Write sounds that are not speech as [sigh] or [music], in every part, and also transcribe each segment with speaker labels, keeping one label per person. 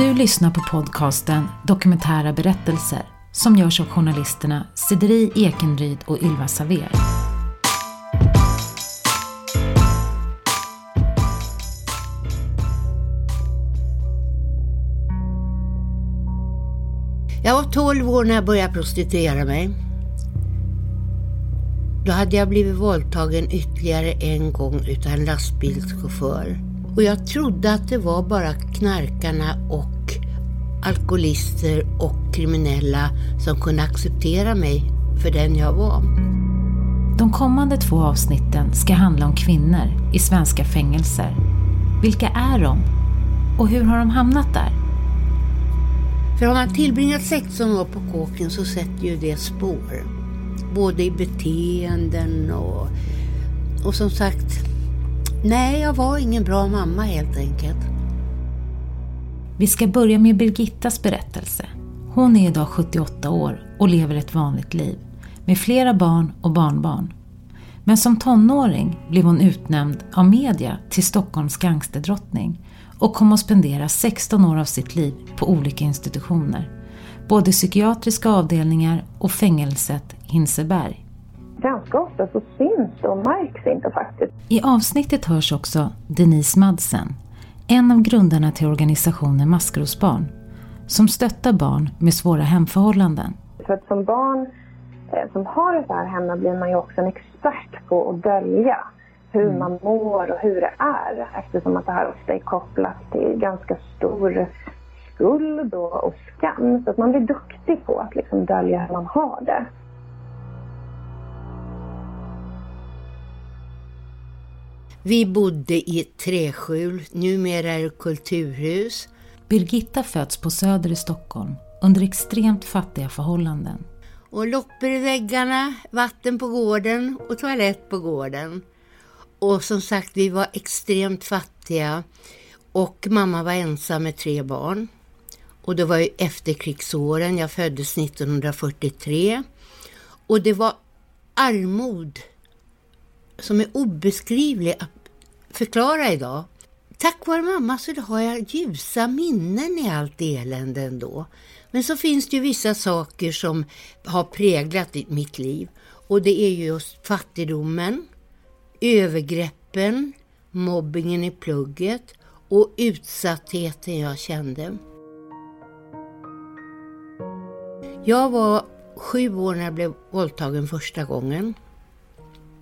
Speaker 1: Du lyssnar på podcasten Dokumentära berättelser som görs av journalisterna Sideri Ekenryd och Ylva Saver.
Speaker 2: Jag var 12 år när jag började prostituera mig. Då hade jag blivit våldtagen ytterligare en gång utav en lastbilschaufför. Och jag trodde att det var bara knarkarna och alkoholister och kriminella som kunde acceptera mig för den jag var.
Speaker 1: De kommande två avsnitten ska handla om kvinnor i svenska fängelser. Vilka är de? Och hur har de hamnat där?
Speaker 2: För har man tillbringat 16 år på kåken så sätter ju det spår. Både i beteenden och, och som sagt, nej jag var ingen bra mamma helt enkelt.
Speaker 1: Vi ska börja med Birgittas berättelse. Hon är idag 78 år och lever ett vanligt liv med flera barn och barnbarn. Men som tonåring blev hon utnämnd av media till Stockholms gangsterdrottning och kom att spendera 16 år av sitt liv på olika institutioner. Både psykiatriska avdelningar och fängelset Hinseberg.
Speaker 3: Ganska ofta så syns och märks inte faktiskt.
Speaker 1: I avsnittet hörs också Denise Madsen, en av grundarna till organisationen Maskrosbarn, som stöttar barn med svåra hemförhållanden.
Speaker 3: För att som barn eh, som har det så här hemma blir man ju också en expert på att dölja hur mm. man mår och hur det är eftersom att det här ofta är kopplat till ganska stor skuld och, och skam. Så att man blir duktig på att liksom dölja hur man har det.
Speaker 2: Vi bodde i ett träskjul, numera är det kulturhus.
Speaker 1: Birgitta föds på Söder i Stockholm under extremt fattiga förhållanden.
Speaker 2: Och loppor i väggarna, vatten på gården och toalett på gården. Och som sagt, vi var extremt fattiga och mamma var ensam med tre barn. Och det var ju efterkrigsåren, jag föddes 1943. Och det var armod som är obeskrivlig att förklara idag. Tack vare mamma så har jag ljusa minnen i allt elände ändå. Men så finns det ju vissa saker som har präglat mitt liv. Och det är just fattigdomen, övergreppen, mobbingen i plugget och utsattheten jag kände. Jag var sju år när jag blev våldtagen första gången.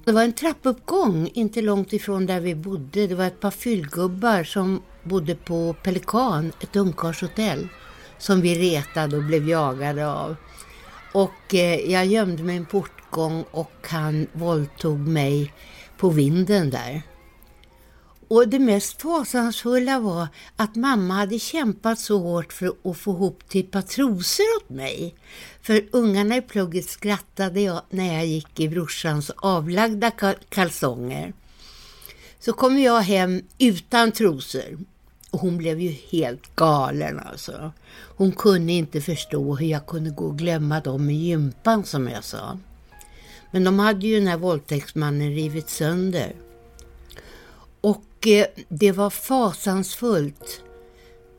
Speaker 2: Det var en trappuppgång inte långt ifrån där vi bodde. Det var ett par fyllgubbar som bodde på Pelikan, ett ungkarlshotell, som vi retade och blev jagade av. Och eh, jag gömde mig i en portgång och han våldtog mig på vinden där. Och det mest fasansfulla var att mamma hade kämpat så hårt för att få ihop till ett par trosor åt mig. För ungarna i plugget skrattade jag när jag gick i brorsans avlagda kalsonger. Så kom jag hem utan trosor. Och hon blev ju helt galen alltså. Hon kunde inte förstå hur jag kunde gå och glömma dem i gympan som jag sa. Men de hade ju den här våldtäktsmannen rivit sönder. Och eh, det var fasansfullt.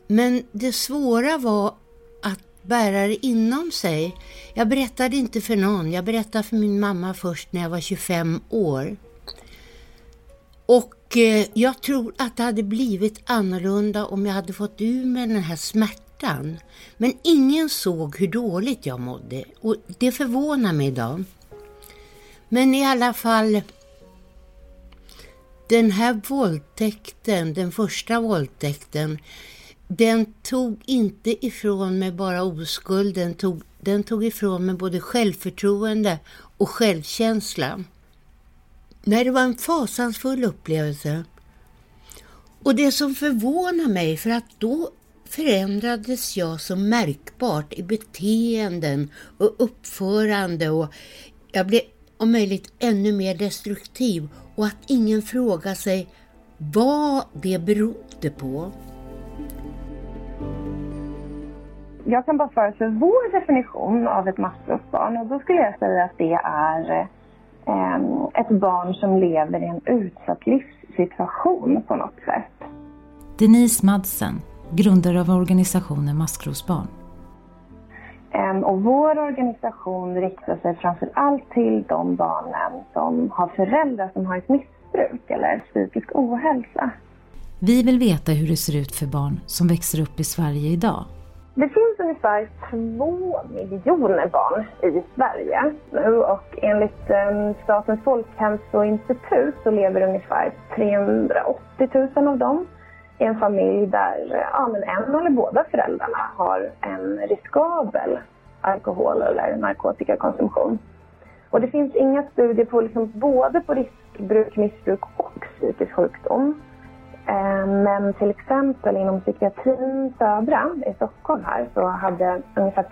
Speaker 2: Men det svåra var att bära det inom sig. Jag berättade inte för någon. Jag berättade för min mamma först när jag var 25 år. Och eh, jag tror att det hade blivit annorlunda om jag hade fått ur mig den här smärtan. Men ingen såg hur dåligt jag mådde och det förvånar mig idag. Men i alla fall, den här våldtäkten, den första våldtäkten, den tog inte ifrån mig bara oskuld, den tog, den tog ifrån mig både självförtroende och självkänsla. Nej, det var en fasansfull upplevelse. Och det som förvånar mig, för att då förändrades jag så märkbart i beteenden och uppförande och jag blev om möjligt ännu mer destruktiv och att ingen frågar sig vad det berodde på.
Speaker 3: Jag kan bara svara för vår definition av ett maskrosbarn och då skulle jag säga att det är eh, ett barn som lever i en utsatt livssituation på något sätt.
Speaker 1: Denise Madsen grundare av organisationen Maskrosbarn.
Speaker 3: Ehm, och vår organisation riktar sig framför allt till de barnen som har föräldrar som har ett missbruk eller psykisk ohälsa.
Speaker 1: Vi vill veta hur det ser ut för barn som växer upp i Sverige idag.
Speaker 3: Det finns ungefär två miljoner barn i Sverige nu och enligt ehm, Statens folkhälsoinstitut så lever ungefär 380 000 av dem i en familj där ja, men en eller båda föräldrarna har en riskabel alkohol eller narkotikakonsumtion. Och det finns inga studier på liksom både på riskbruk, missbruk och psykisk sjukdom. Eh, men till exempel inom psykiatrin Södra i Stockholm här så hade ungefär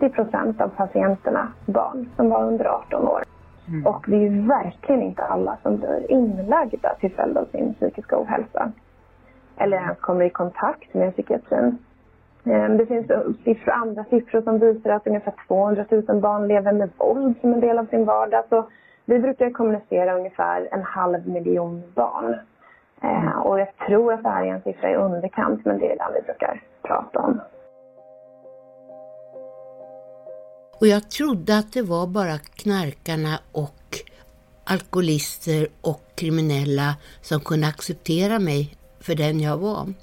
Speaker 3: 30 procent av patienterna barn som var under 18 år. Mm. Och det är ju verkligen inte alla som blir inlagda till följd av sin psykiska ohälsa eller ens kommer i kontakt med psykiatrin. Ehm, det finns siffror, andra siffror som visar att ungefär 200 000 barn lever med våld som en del av sin vardag. Så vi brukar kommunicera ungefär en halv miljon barn. Ehm, och jag tror att det här är en siffra i underkant, men det är den vi brukar prata om.
Speaker 2: Och jag trodde att det var bara knarkarna och alkoholister och kriminella som kunde acceptera mig för den jag var.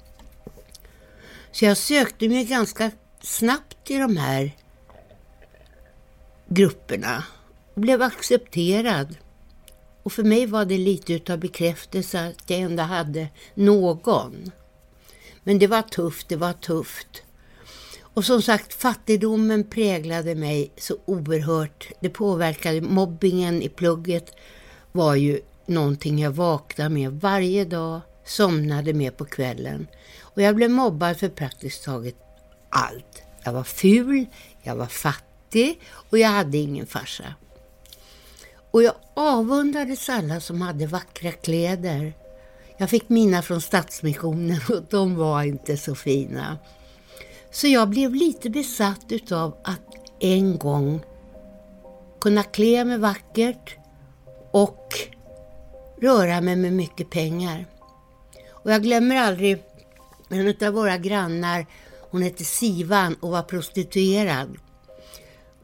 Speaker 2: Så jag sökte mig ganska snabbt i de här grupperna och blev accepterad. Och för mig var det lite utav bekräftelse att jag ändå hade någon. Men det var tufft, det var tufft. Och som sagt, fattigdomen präglade mig så oerhört. Det påverkade mobbingen i plugget var ju någonting jag vaknade med varje dag somnade med på kvällen. Och jag blev mobbad för praktiskt taget allt. Jag var ful, jag var fattig och jag hade ingen farsa. Och jag avundades alla som hade vackra kläder. Jag fick mina från Stadsmissionen och de var inte så fina. Så jag blev lite besatt utav att en gång kunna klä mig vackert och röra mig med mycket pengar. Och jag glömmer aldrig en av våra grannar, hon hette Sivan och var prostituerad.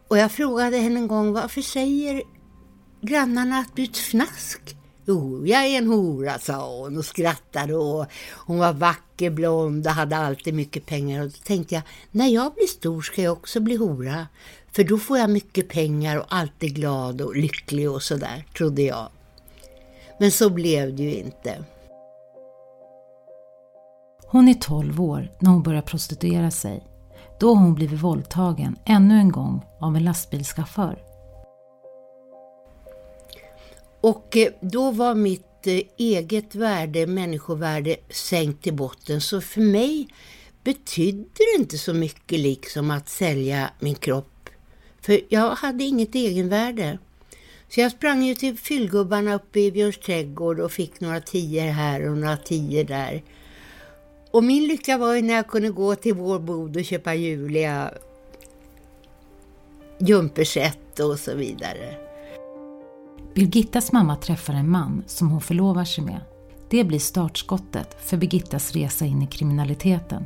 Speaker 2: Och jag frågade henne en gång, varför säger grannarna att du är ett fnask? Jo, jag är en hora, sa hon och skrattade och hon var vacker, blond och hade alltid mycket pengar. Och då tänkte jag, när jag blir stor ska jag också bli hora. För då får jag mycket pengar och alltid glad och lycklig och sådär, trodde jag. Men så blev det ju inte.
Speaker 1: Hon är 12 år när hon börjar prostituera sig. Då har hon blivit våldtagen ännu en gång av en lastbilschaufför.
Speaker 2: Och eh, då var mitt eh, eget värde, människovärde, sänkt till botten. Så för mig betydde det inte så mycket liksom att sälja min kropp. För jag hade inget egenvärde. Så jag sprang ju till fyllgubbarna uppe i Björns trädgård och fick några tior här och några tior där. Och min lycka var ju när jag kunde gå till vår bod och köpa Julia jumperset och så vidare.
Speaker 1: Birgittas mamma träffar en man som hon förlovar sig med. Det blir startskottet för Birgittas resa in i kriminaliteten.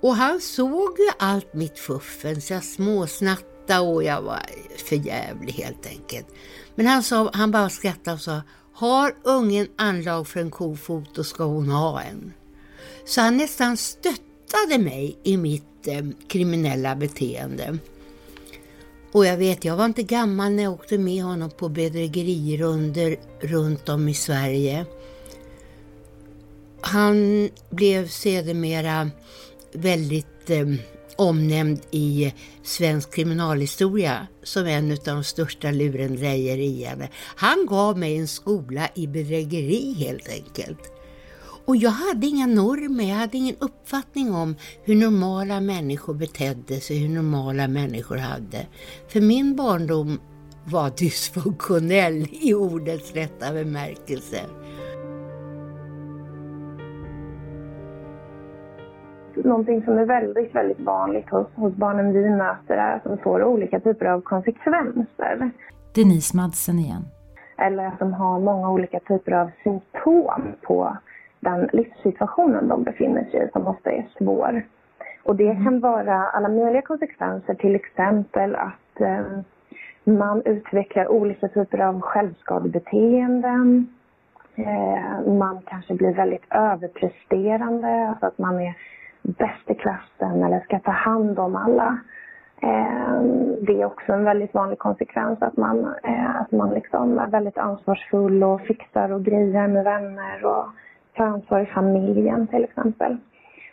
Speaker 2: Och han såg ju allt mitt fuffens, jag småsnattade och jag var förjävlig helt enkelt. Men han, sa, han bara skrattade och sa, har ungen anlag för en kofot då ska hon ha en. Så han nästan stöttade mig i mitt eh, kriminella beteende. Och jag vet, jag var inte gammal när jag åkte med honom på bedrägerirunder runt om i Sverige. Han blev sedermera väldigt eh, omnämnd i svensk kriminalhistoria som en av de största lurendrejerierna. Han gav mig en skola i bedrägeri helt enkelt. Och jag hade inga normer, jag hade ingen uppfattning om hur normala människor betedde sig, hur normala människor hade. För min barndom var dysfunktionell i ordets rätta bemärkelse.
Speaker 3: Någonting som är väldigt, väldigt vanligt hos, hos barnen vi möter är att de får olika typer av konsekvenser.
Speaker 1: Denise Madsen igen.
Speaker 3: Eller att de har många olika typer av symptom på den livssituationen de befinner sig i som ofta är svår. Och det kan vara alla möjliga konsekvenser, till exempel att eh, man utvecklar olika typer av självskadebeteenden. Eh, man kanske blir väldigt överpresterande, alltså att man är bäst i klassen eller ska ta hand om alla. Eh, det är också en väldigt vanlig konsekvens att man, eh, att man liksom är väldigt ansvarsfull och fixar och grejer med vänner och tar ansvar i familjen till exempel.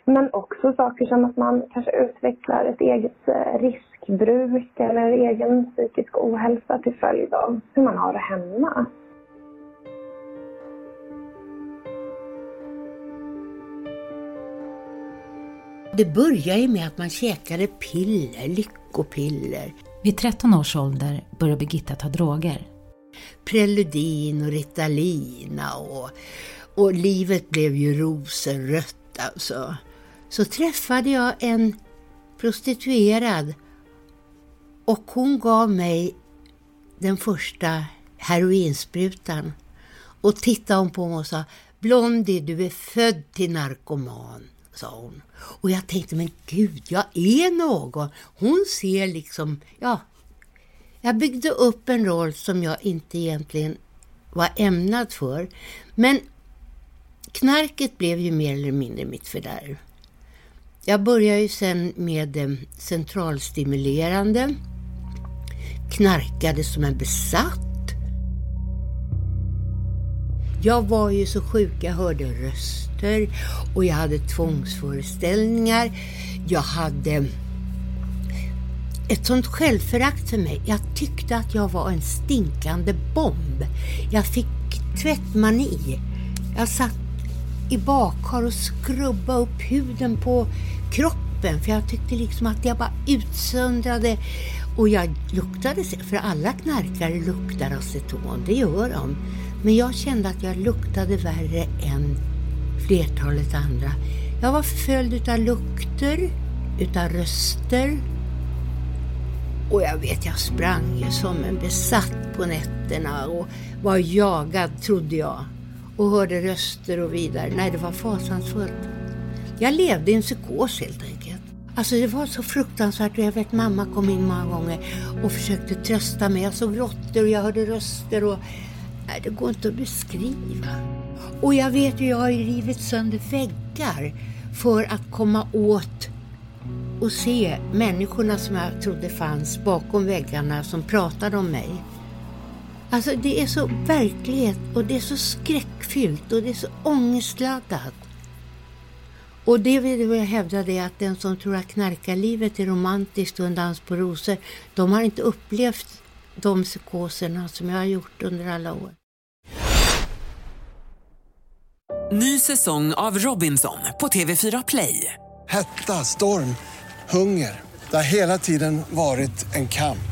Speaker 3: Men också saker som att man kanske utvecklar ett eget eh, riskbruk eller egen psykisk ohälsa till följd av hur man har det hemma.
Speaker 2: Det började ju med att man käkade piller, lyckopiller.
Speaker 1: Vid 13 års ålder började Birgitta ta droger.
Speaker 2: Preludin och Ritalina och, och livet blev ju rosenrött alltså. Så träffade jag en prostituerad och hon gav mig den första heroinsprutan. Och tittade hon på mig och sa Blondie, du är född till narkoman sa hon. Och jag tänkte, men gud, jag är någon. Hon ser liksom, ja. Jag byggde upp en roll som jag inte egentligen var ämnad för. Men knarket blev ju mer eller mindre mitt fördärv. Jag började ju sen med eh, centralstimulerande, knarkade som en besatt. Jag var ju så sjuk, jag hörde röster och jag hade tvångsföreställningar. Jag hade ett sånt självförakt för mig. Jag tyckte att jag var en stinkande bomb. Jag fick tvättmani. Jag satt i bakhar och skrubba upp huden på kroppen för jag tyckte liksom att jag bara utsöndrade och jag luktade, för alla knarkare luktar aceton, det gör de. Men jag kände att jag luktade värre än flertalet andra. Jag var förföljd utav lukter, utav röster. Och jag vet, jag sprang ju som en besatt på nätterna och var jagad, trodde jag. Och hörde röster och vidare. Nej, det var fasansfullt. Jag levde i en psykos helt enkelt. Alltså det var så fruktansvärt jag vet mamma kom in många gånger och försökte trösta mig. Jag såg råttor och jag hörde röster och... Nej, det går inte att beskriva. Och jag vet ju, jag har ju rivit sönder väggar för att komma åt och se människorna som jag trodde fanns bakom väggarna som pratade om mig. Alltså det är så verklighet och det är så skräckfyllt och det är så ångestladdat. Och det vill jag hävda det att den som tror att knarkarlivet är romantiskt och en dans på rosor, de har inte upplevt de psykoserna som jag har gjort under alla år.
Speaker 4: Ny säsong av Robinson på TV4 Play.
Speaker 5: Hetta, storm, hunger. Det har hela tiden varit en kamp.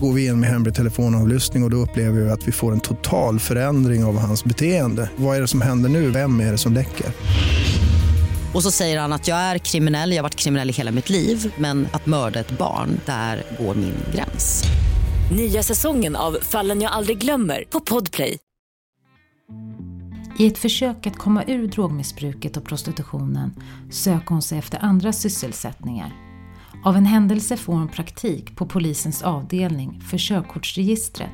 Speaker 6: Går vi in med hemlig telefonavlyssning och, och då upplever vi att vi får en total förändring av hans beteende. Vad är det som händer nu? Vem är det som läcker?
Speaker 7: Och så säger han att jag är kriminell, jag har varit kriminell i hela mitt liv men att mörda ett barn, där går min gräns.
Speaker 8: Nya säsongen av Fallen jag aldrig glömmer på Podplay.
Speaker 1: I ett försök att komma ur drogmissbruket och prostitutionen söker hon sig efter andra sysselsättningar. Av en händelse får hon praktik på polisens avdelning för körkortsregistret.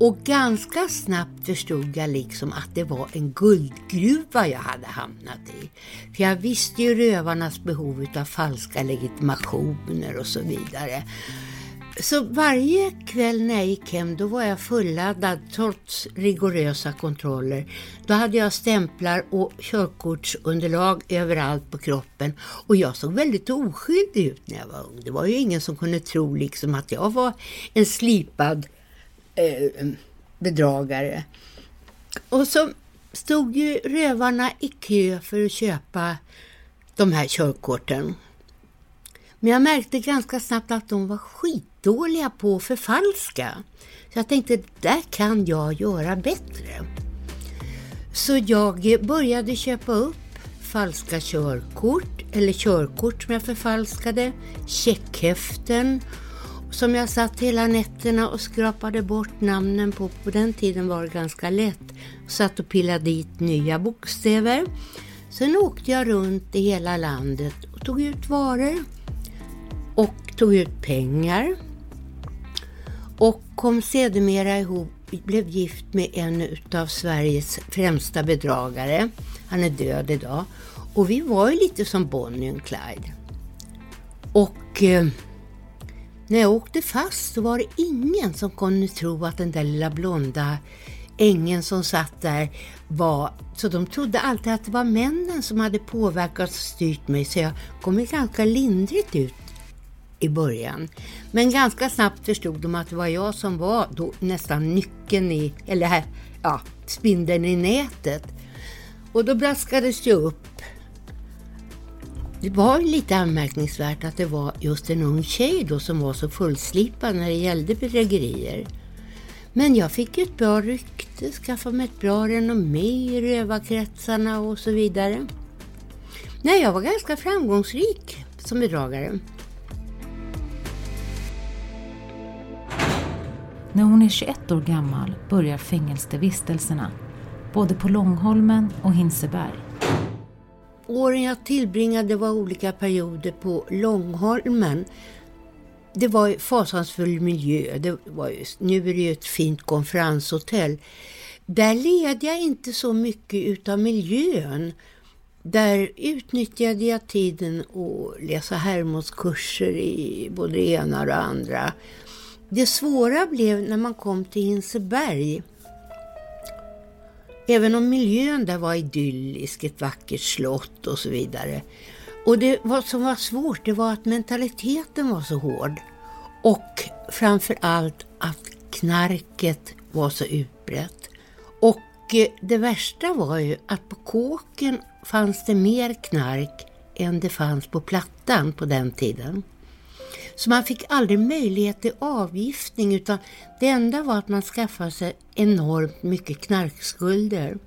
Speaker 2: Och ganska snabbt förstod jag liksom att det var en guldgruva jag hade hamnat i. För jag visste ju rövarnas behov av falska legitimationer och så vidare. Så varje kväll när jag gick hem då var jag fulladdad trots rigorösa kontroller. Då hade jag stämplar och körkortsunderlag överallt på kroppen och jag såg väldigt oskyldig ut när jag var ung. Det var ju ingen som kunde tro liksom att jag var en slipad eh, bedragare. Och så stod ju rövarna i kö för att köpa de här körkorten. Men jag märkte ganska snabbt att de var skitdåliga på att förfalska. Så jag tänkte, där kan jag göra bättre. Så jag började köpa upp falska körkort, eller körkort som jag förfalskade, checkhäften som jag satt hela nätterna och skrapade bort namnen på. På den tiden var det ganska lätt. Satt och pillade dit nya bokstäver. Sen åkte jag runt i hela landet och tog ut varor och tog ut pengar och kom sedermera ihop, blev gift med en av Sveriges främsta bedragare. Han är död idag. Och vi var ju lite som Bonnie och Clyde. Och eh, när jag åkte fast så var det ingen som kunde tro att den där lilla blonda ängen som satt där var, så de trodde alltid att det var männen som hade påverkat och styrt mig så jag kom ganska lindrigt ut i början. Men ganska snabbt förstod de att det var jag som var då nästan nyckeln i, eller här, ja, spindeln i nätet. Och då braskades det upp. Det var lite anmärkningsvärt att det var just en ung tjej då som var så fullslipad när det gällde bedrägerier. Men jag fick ett bra rykte, skaffade mig ett bra renommé i rövarkretsarna och så vidare. Nej, jag var ganska framgångsrik som bedragare.
Speaker 1: När hon är 21 år gammal börjar fängelsevistelserna, både på Långholmen och Hinseberg.
Speaker 2: Åren jag tillbringade var olika perioder på Långholmen. Det var fasansfull miljö. Det var just, nu är det ju ett fint konferenshotell. Där led jag inte så mycket utav miljön. Där utnyttjade jag tiden att läsa Hermodskurser i både det ena och det andra. Det svåra blev när man kom till Hinseberg. Även om miljön där var idyllisk, ett vackert slott och så vidare. Och det vad som var svårt det var att mentaliteten var så hård. Och framför allt att knarket var så utbrett. Och eh, det värsta var ju att på kåken fanns det mer knark än det fanns på plattan på den tiden. Så man fick aldrig möjlighet till avgiftning utan det enda var att man skaffade sig enormt mycket knarkskulder.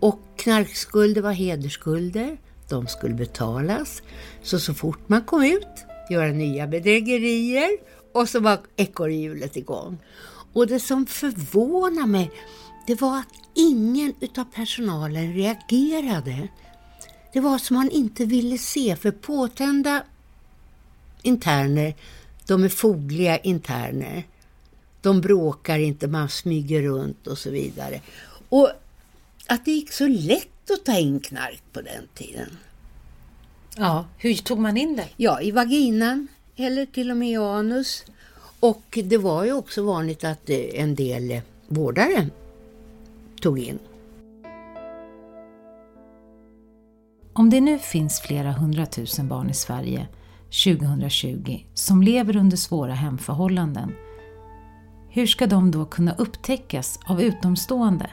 Speaker 2: Och knarkskulder var hedersskulder, de skulle betalas. Så så fort man kom ut, göra nya bedrägerier och så var ekorrhjulet igång. Och det som förvånade mig, det var att ingen utav personalen reagerade. Det var som man inte ville se, för påtända interner, de är fogliga interner. De bråkar inte, man smyger runt och så vidare. Och att det gick så lätt att ta in knark på den tiden.
Speaker 1: Ja, hur tog man in det?
Speaker 2: Ja, i vaginan eller till och med i anus. Och det var ju också vanligt att eh, en del vårdare tog in.
Speaker 1: Om det nu finns flera hundratusen barn i Sverige 2020 som lever under svåra hemförhållanden. Hur ska de då kunna upptäckas av utomstående?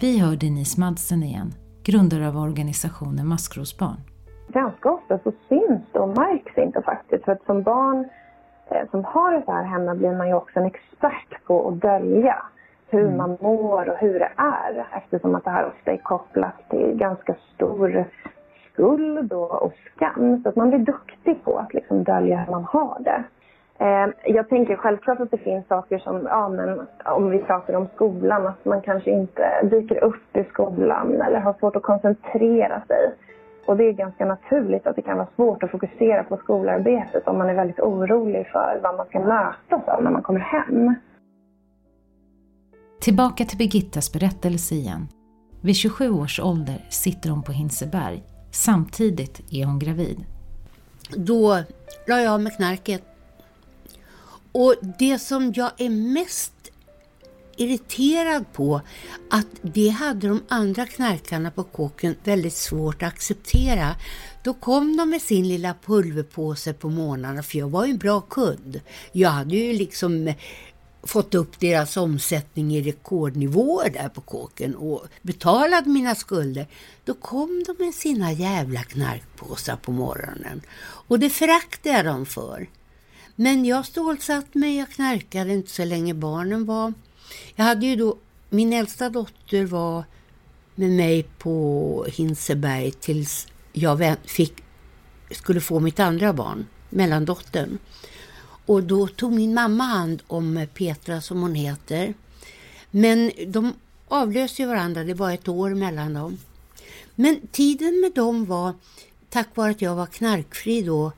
Speaker 1: Vi hör Denise Madsen igen, grundare av organisationen Maskrosbarn.
Speaker 3: Ganska ofta så syns det och märks inte faktiskt. För att som barn eh, som har det så här hemma blir man ju också en expert på att dölja hur mm. man mår och hur det är eftersom att det här ofta är kopplat till ganska stor skuld och, och skam. Så att man blir duktig på att liksom dölja hur man har det. Eh, jag tänker självklart att det finns saker som, ja men om vi pratar om skolan, att man kanske inte dyker upp i skolan eller har svårt att koncentrera sig. Och det är ganska naturligt att det kan vara svårt att fokusera på skolarbetet om man är väldigt orolig för vad man ska mötas av när man kommer hem.
Speaker 1: Tillbaka till Birgittas berättelse igen. Vid 27 års ålder sitter hon på Hinseberg Samtidigt är hon gravid.
Speaker 2: Då la jag av med knarket. Och det som jag är mest irriterad på att det hade de andra knarkarna på kåken väldigt svårt att acceptera. Då kom de med sin lilla pulverpåse på morgnarna för jag var ju en bra kund. Jag hade ju liksom fått upp deras omsättning i rekordnivåer där på kåken och betalat mina skulder, då kom de med sina jävla knarkpåsar på morgonen. Och det föraktade jag dem för. Men jag stålsatte mig, jag knarkade inte så länge barnen var. Jag hade ju då, min äldsta dotter var med mig på Hinseberg tills jag fick, skulle få mitt andra barn, mellandottern. Och då tog min mamma hand om Petra som hon heter. Men de avlöste varandra, det var ett år mellan dem. Men tiden med dem var, tack vare att jag var knarkfri då,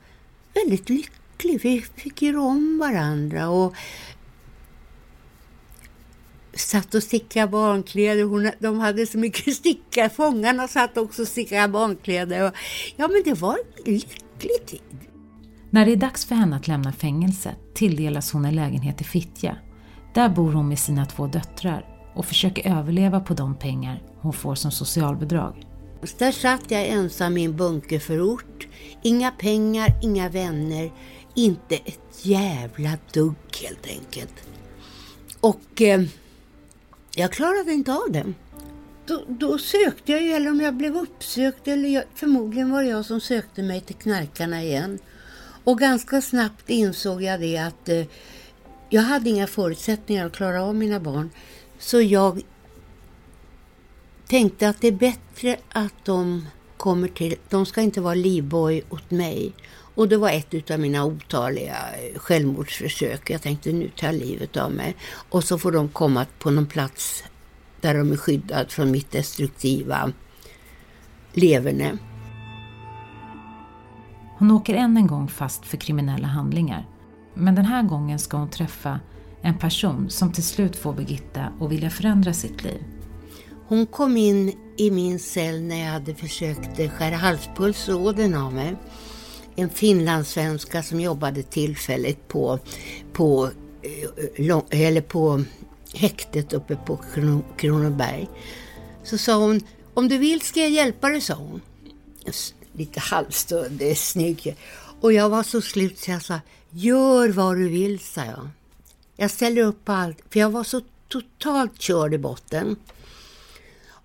Speaker 2: väldigt lycklig. Vi fick göra om varandra och satt och stickade barnkläder. Hon, de hade så mycket sticka. Fångarna satt också och stickade barnkläder. Och, ja, men det var en lycklig tid.
Speaker 1: När det är dags för henne att lämna fängelset tilldelas hon en lägenhet i Fittja. Där bor hon med sina två döttrar och försöker överleva på de pengar hon får som socialbidrag.
Speaker 2: Där satt jag ensam i en bunkerförort. Inga pengar, inga vänner, inte ett jävla dugg helt enkelt. Och eh, jag klarade inte av det. Då, då, sökte jag ju, eller om jag blev uppsökt, eller jag, förmodligen var det jag som sökte mig till knarkarna igen. Och ganska snabbt insåg jag det att eh, jag hade inga förutsättningar att klara av mina barn. Så jag tänkte att det är bättre att de kommer till, de ska inte vara livboj åt mig. Och det var ett av mina otaliga eh, självmordsförsök. Jag tänkte nu tar jag livet av mig. Och så får de komma på någon plats där de är skyddade från mitt destruktiva leverne.
Speaker 1: Hon åker än en gång fast för kriminella handlingar. Men den här gången ska hon träffa en person som till slut får Birgitta att vilja förändra sitt liv.
Speaker 2: Hon kom in i min cell när jag hade försökt skära halspulsådern av mig. En finlandssvenska som jobbade tillfälligt på, på, eh, eller på häktet uppe på Kronoberg. Så sa hon, om du vill ska jag hjälpa dig, sa hon. Lite halvstundig, snygg. Och jag var så slut så jag sa, gör vad du vill, sa jag. Jag ställer upp på allt, för jag var så totalt körd i botten.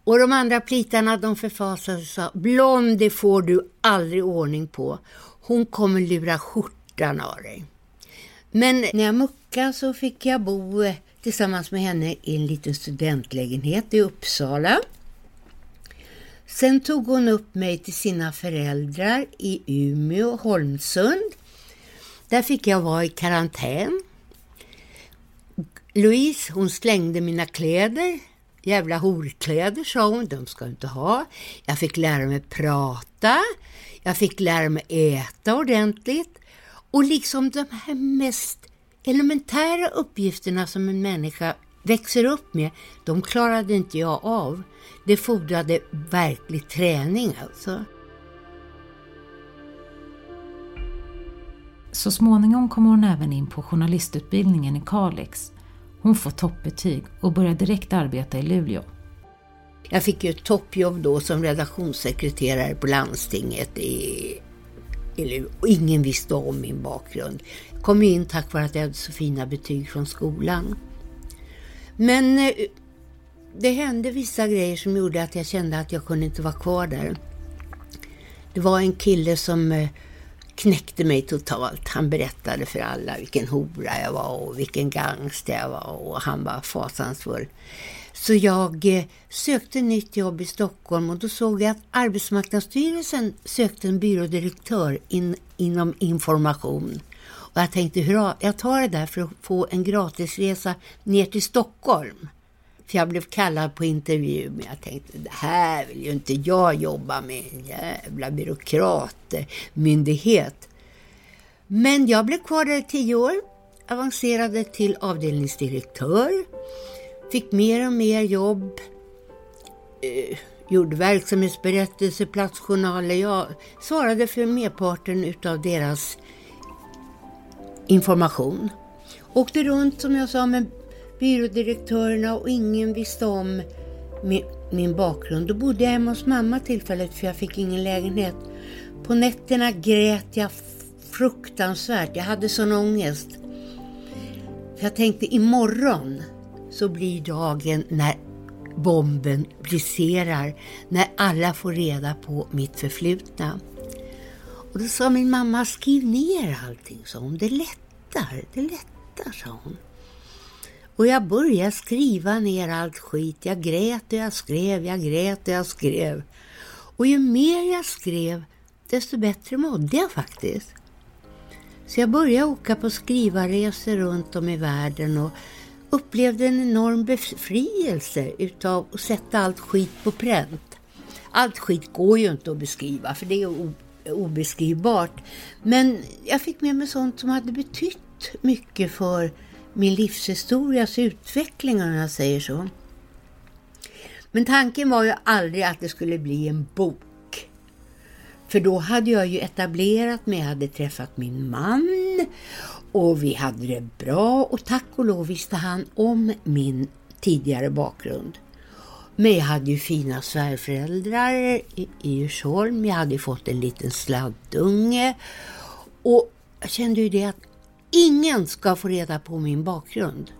Speaker 2: Och de andra plitarna de förfasade sig och sa, Blond det får du aldrig ordning på. Hon kommer lura skjortan av dig. Men när jag muckade så fick jag bo eh, tillsammans med henne i en liten studentlägenhet i Uppsala. Sen tog hon upp mig till sina föräldrar i Umeå Holmsund. Där fick jag vara i karantän. Louise hon slängde mina kläder. Jävla horkläder sa hon, de ska du inte ha. Jag fick lära mig prata. Jag fick lära mig äta ordentligt. Och liksom de här mest elementära uppgifterna som en människa växer upp med, de klarade inte jag av. Det fordrade verklig träning alltså.
Speaker 1: Så småningom kommer hon även in på journalistutbildningen i Kalix. Hon får toppbetyg och börjar direkt arbeta i Luleå.
Speaker 2: Jag fick ju ett toppjobb då som redaktionssekreterare på landstinget i, i Luleå och ingen visste om min bakgrund. Jag kom in tack vare att jag hade så fina betyg från skolan. Men eh, det hände vissa grejer som gjorde att jag kände att jag kunde inte vara kvar där. Det var en kille som eh, knäckte mig totalt. Han berättade för alla vilken hora jag var och vilken gangster jag var och han var fasansfull. Så jag eh, sökte nytt jobb i Stockholm och då såg jag att Arbetsmarknadsstyrelsen sökte en byrådirektör in, inom information. Och jag tänkte, hurra, jag tar det där för att få en gratisresa ner till Stockholm. För jag blev kallad på intervju, men jag tänkte det här vill ju inte jag jobba med, en jävla byråkratmyndighet. Eh, men jag blev kvar där i tio år, avancerade till avdelningsdirektör, fick mer och mer jobb, eh, gjorde verksamhetsberättelser, platsjournaler. Jag svarade för merparten utav deras information. Åkte runt som jag sa med byrådirektörerna och ingen visste om min, min bakgrund. Då bodde jag hemma hos mamma tillfället för jag fick ingen lägenhet. På nätterna grät jag fruktansvärt. Jag hade sån ångest. För jag tänkte imorgon så blir dagen när bomben briserar, när alla får reda på mitt förflutna. Och då sa min mamma, skriv ner allting, sa hon. det lättar, det lättar, sa hon. Och jag började skriva ner allt skit. Jag grät och jag skrev, jag grät och jag skrev. Och ju mer jag skrev, desto bättre mådde jag faktiskt. Så jag började åka på skrivarresor runt om i världen och upplevde en enorm befrielse utav att sätta allt skit på pränt. Allt skit går ju inte att beskriva för det är obeskrivbart. Men jag fick med mig sånt som hade betytt mycket för min livshistorias utveckling om jag säger så. Men tanken var ju aldrig att det skulle bli en bok. För då hade jag ju etablerat mig, jag hade träffat min man och vi hade det bra och tack och lov visste han om min tidigare bakgrund. Men jag hade ju fina svärföräldrar i, i Djursholm, jag hade fått en liten sladdunge och jag kände ju det att ingen ska få reda på min bakgrund.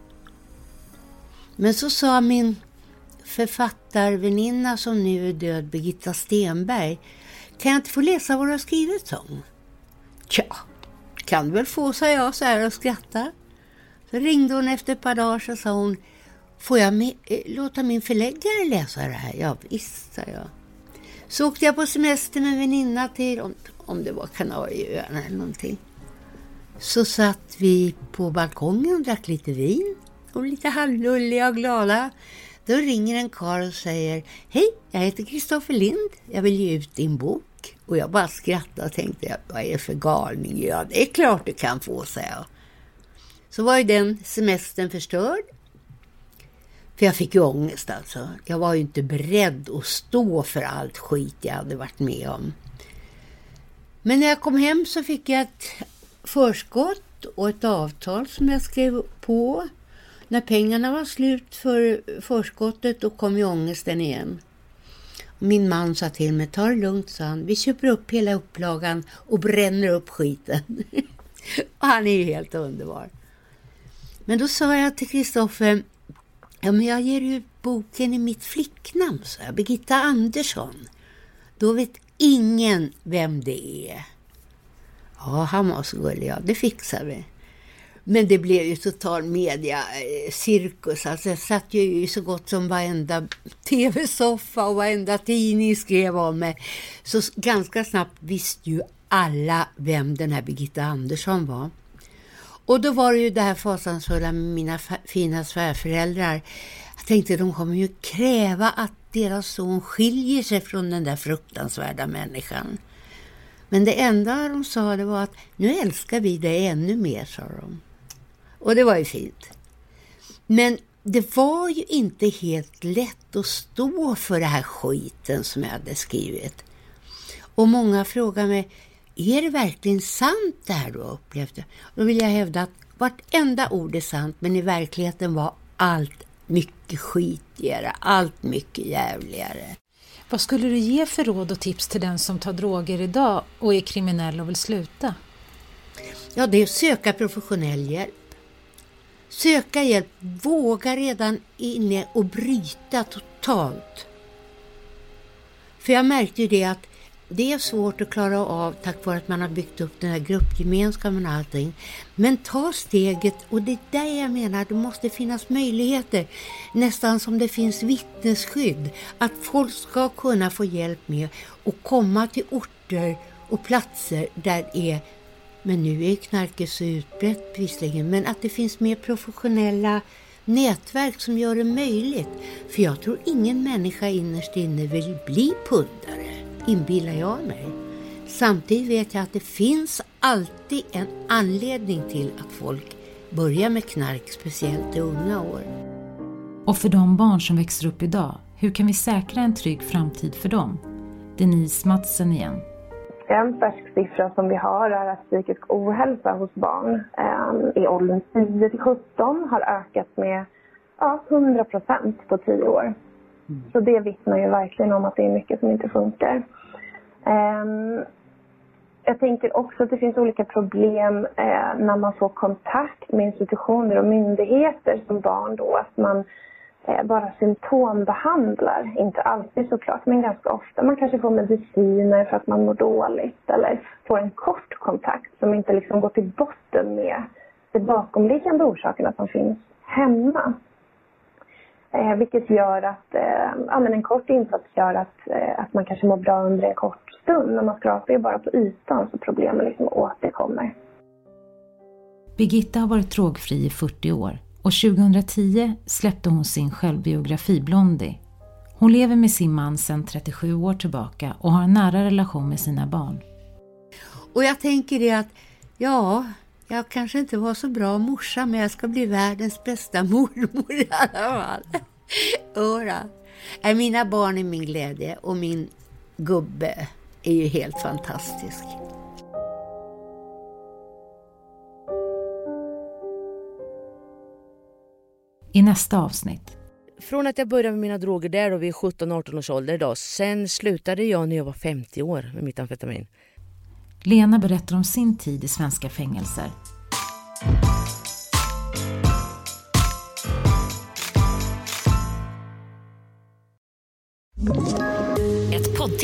Speaker 2: Men så sa min författarväninna som nu är död, Birgitta Stenberg, kan jag inte få läsa vad du har skrivit om? Tja, kan du väl få, sa jag så här och skrattade. Så ringde hon efter ett par dagar så sa hon, får jag eh, låta min förläggare läsa det här? Ja visst, sa jag. Så åkte jag på semester med en väninna till, om, om det var Kanarieöarna eller någonting. Så satt vi på balkongen och drack lite vin och lite halvlulliga och glada. Då ringer en karl och säger Hej, jag heter Kristoffer Lind. Jag vill ge ut din bok. Och jag bara skrattade och tänkte, vad är det för galning? Ja, det är klart du kan få, sa jag. Så var ju den semestern förstörd. För jag fick ju ångest alltså. Jag var ju inte beredd att stå för allt skit jag hade varit med om. Men när jag kom hem så fick jag ett förskott och ett avtal som jag skrev på. När pengarna var slut för förskottet då kom ju ångesten igen. Min man sa till mig, ta det lugnt, sa han. Vi köper upp hela upplagan och bränner upp skiten. [laughs] och han är ju helt underbar. Men då sa jag till Kristoffer, ja men jag ger ut boken i mitt flicknamn, sa jag, Birgitta Andersson. Då vet ingen vem det är. Ja, han var så gullig, ja, det fixar vi. Men det blev ju total mediacirkus. Alltså jag satt ju i så gott som varenda tv-soffa och varenda tidning skrev om mig. Så ganska snabbt visste ju alla vem den här Birgitta Andersson var. Och då var det ju det här fasansfulla med mina fina svärföräldrar. Jag tänkte de kommer ju kräva att deras son skiljer sig från den där fruktansvärda människan. Men det enda de sa det var att nu älskar vi dig ännu mer, sa de. Och det var ju fint. Men det var ju inte helt lätt att stå för den här skiten som jag hade skrivit. Och många frågar mig, är det verkligen sant det här du har upplevt? Då vill jag hävda att vartenda ord är sant, men i verkligheten var allt mycket skitigare, allt mycket jävligare.
Speaker 1: Vad skulle du ge för råd och tips till den som tar droger idag och är kriminell och vill sluta?
Speaker 2: Ja, det är att söka professionell hjälp. Söka hjälp, våga redan inne och bryta totalt. För jag märkte ju det att det är svårt att klara av tack vare att man har byggt upp den här gruppgemenskapen och allting. Men ta steget och det är där jag menar det måste finnas möjligheter. Nästan som det finns vittnesskydd. Att folk ska kunna få hjälp med att komma till orter och platser där det är men nu är knarket så utbrett visserligen, men att det finns mer professionella nätverk som gör det möjligt. För jag tror ingen människa innerst inne vill bli pundare, inbillar jag mig. Samtidigt vet jag att det finns alltid en anledning till att folk börjar med knark, speciellt i unga år.
Speaker 1: Och för de barn som växer upp idag, hur kan vi säkra en trygg framtid för dem? Denise Matsen igen.
Speaker 3: En färsk siffra som vi har är att psykisk ohälsa hos barn eh, i åldern 10 till 17 har ökat med ja, 100 procent på 10 år. Mm. Så det vittnar ju verkligen om att det är mycket som inte funkar. Ehm, jag tänker också att det finns olika problem eh, när man får kontakt med institutioner och myndigheter som barn då. Att man eh, bara symptombehandlar. Inte alltid såklart, men ganska ofta. Man kanske får mediciner för att man mår dåligt eller får en kort kontakt som inte liksom går till botten med de bakomliggande orsakerna som finns hemma. Eh, vilket gör att eh, ja, men en kort insats gör att, eh, att man kanske mår bra under en kort stund. Men man skrapar ju bara på ytan så problemen liksom återkommer.
Speaker 1: Birgitta har varit drogfri i 40 år och 2010 släppte hon sin självbiografi Blondie. Hon lever med sin man sedan 37 år tillbaka och har en nära relation med sina barn.
Speaker 2: Och jag tänker det att, ja, jag kanske inte var så bra morsa men jag ska bli världens bästa [laughs] mormor i alla fall. [laughs] Ora. Mina barn är min glädje och min gubbe är ju helt fantastisk.
Speaker 1: I nästa avsnitt.
Speaker 9: Från att jag började med mina droger där då vid 17-18 års ålder då. Sen slutade jag när jag var 50 år med mitt amfetamin.
Speaker 1: Lena berättar om sin tid i svenska fängelser.